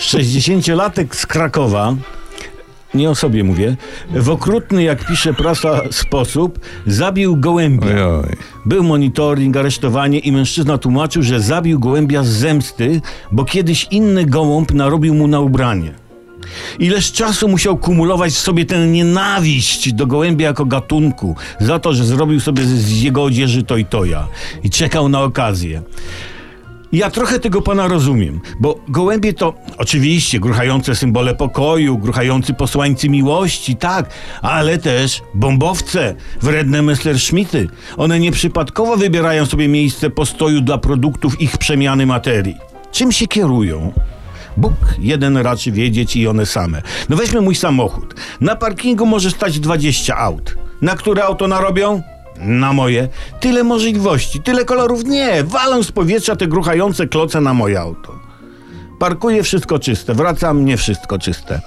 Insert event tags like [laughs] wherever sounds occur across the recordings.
60-latek z Krakowa, nie o sobie mówię, w okrutny, jak pisze prasa, sposób zabił gołębia. Ojoj. Był monitoring, aresztowanie i mężczyzna tłumaczył, że zabił gołębia z zemsty, bo kiedyś inny gołąb narobił mu na ubranie. Ileż czasu musiał kumulować w sobie tę nienawiść do gołębia jako gatunku, za to, że zrobił sobie z z jego odzieży to i toja i czekał na okazję. Ja trochę tego pana rozumiem, bo gołębie to oczywiście gruchające symbole pokoju, gruchający posłańcy miłości, tak, ale też bombowce, wredne Messerschmitty. One nieprzypadkowo wybierają sobie miejsce postoju dla produktów ich przemiany materii. Czym się kierują? Bóg jeden raczy wiedzieć i one same. No weźmy mój samochód. Na parkingu może stać 20 aut. Na które auto narobią? Na moje. Tyle możliwości, tyle kolorów. Nie, walą z powietrza te gruchające kloce na moje auto. Parkuję wszystko czyste, wracam nie wszystko czyste.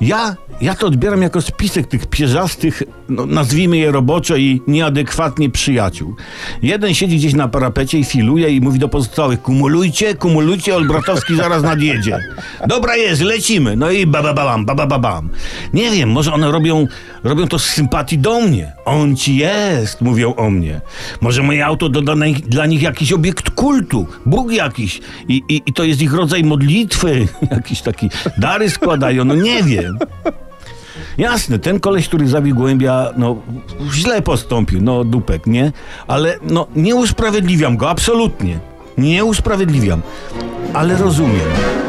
Ja, ja to odbieram jako spisek tych pierzastych, no, nazwijmy je roboczo i nieadekwatnie przyjaciół. Jeden siedzi gdzieś na parapecie i filuje i mówi do pozostałych kumulujcie, kumulujcie, Olbratowski zaraz nadjedzie. Dobra jest, lecimy. No i bababam, bababam. Nie wiem, może one robią, robią to z sympatii do mnie. On ci jest, mówią o mnie. Może moje auto doda dla nich jakiś obiekt kultu, Bóg jakiś i, i, i to jest ich rodzaj modlitwy, [laughs] jakiś taki dary składają, no nie wiem. Jasne, ten koleś, który zabił gołębia, no źle postąpił, no dupek, nie? Ale no nie usprawiedliwiam go, absolutnie. Nie usprawiedliwiam, ale rozumiem.